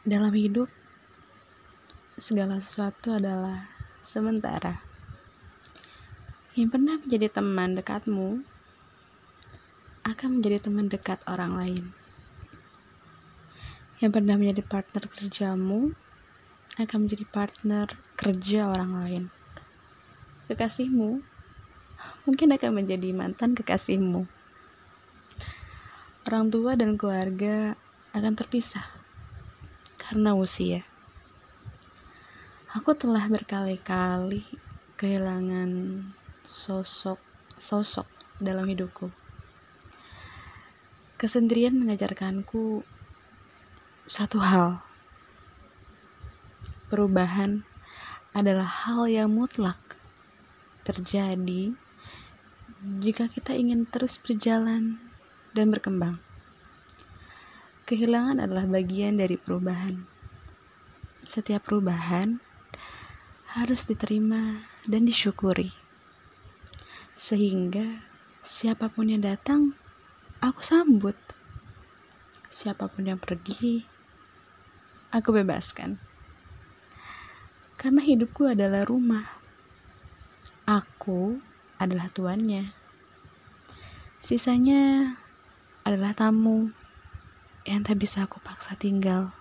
dalam hidup segala sesuatu adalah sementara. Yang pernah menjadi teman dekatmu akan menjadi teman dekat orang lain. Yang pernah menjadi partner kerjamu akan menjadi partner kerja orang lain. Kekasihmu mungkin akan menjadi mantan kekasihmu. Orang tua dan keluarga akan terpisah karena usia. Aku telah berkali-kali kehilangan sosok sosok dalam hidupku. Kesendirian mengajarkanku satu hal. Perubahan adalah hal yang mutlak terjadi jika kita ingin terus berjalan dan berkembang. Kehilangan adalah bagian dari perubahan. Setiap perubahan harus diterima dan disyukuri. Sehingga siapa pun yang datang, aku sambut. Siapa pun yang pergi, aku bebaskan. Karena hidupku adalah rumah. Aku adalah tuannya. Sisanya adalah tamu yang tak bisa aku paksa tinggal.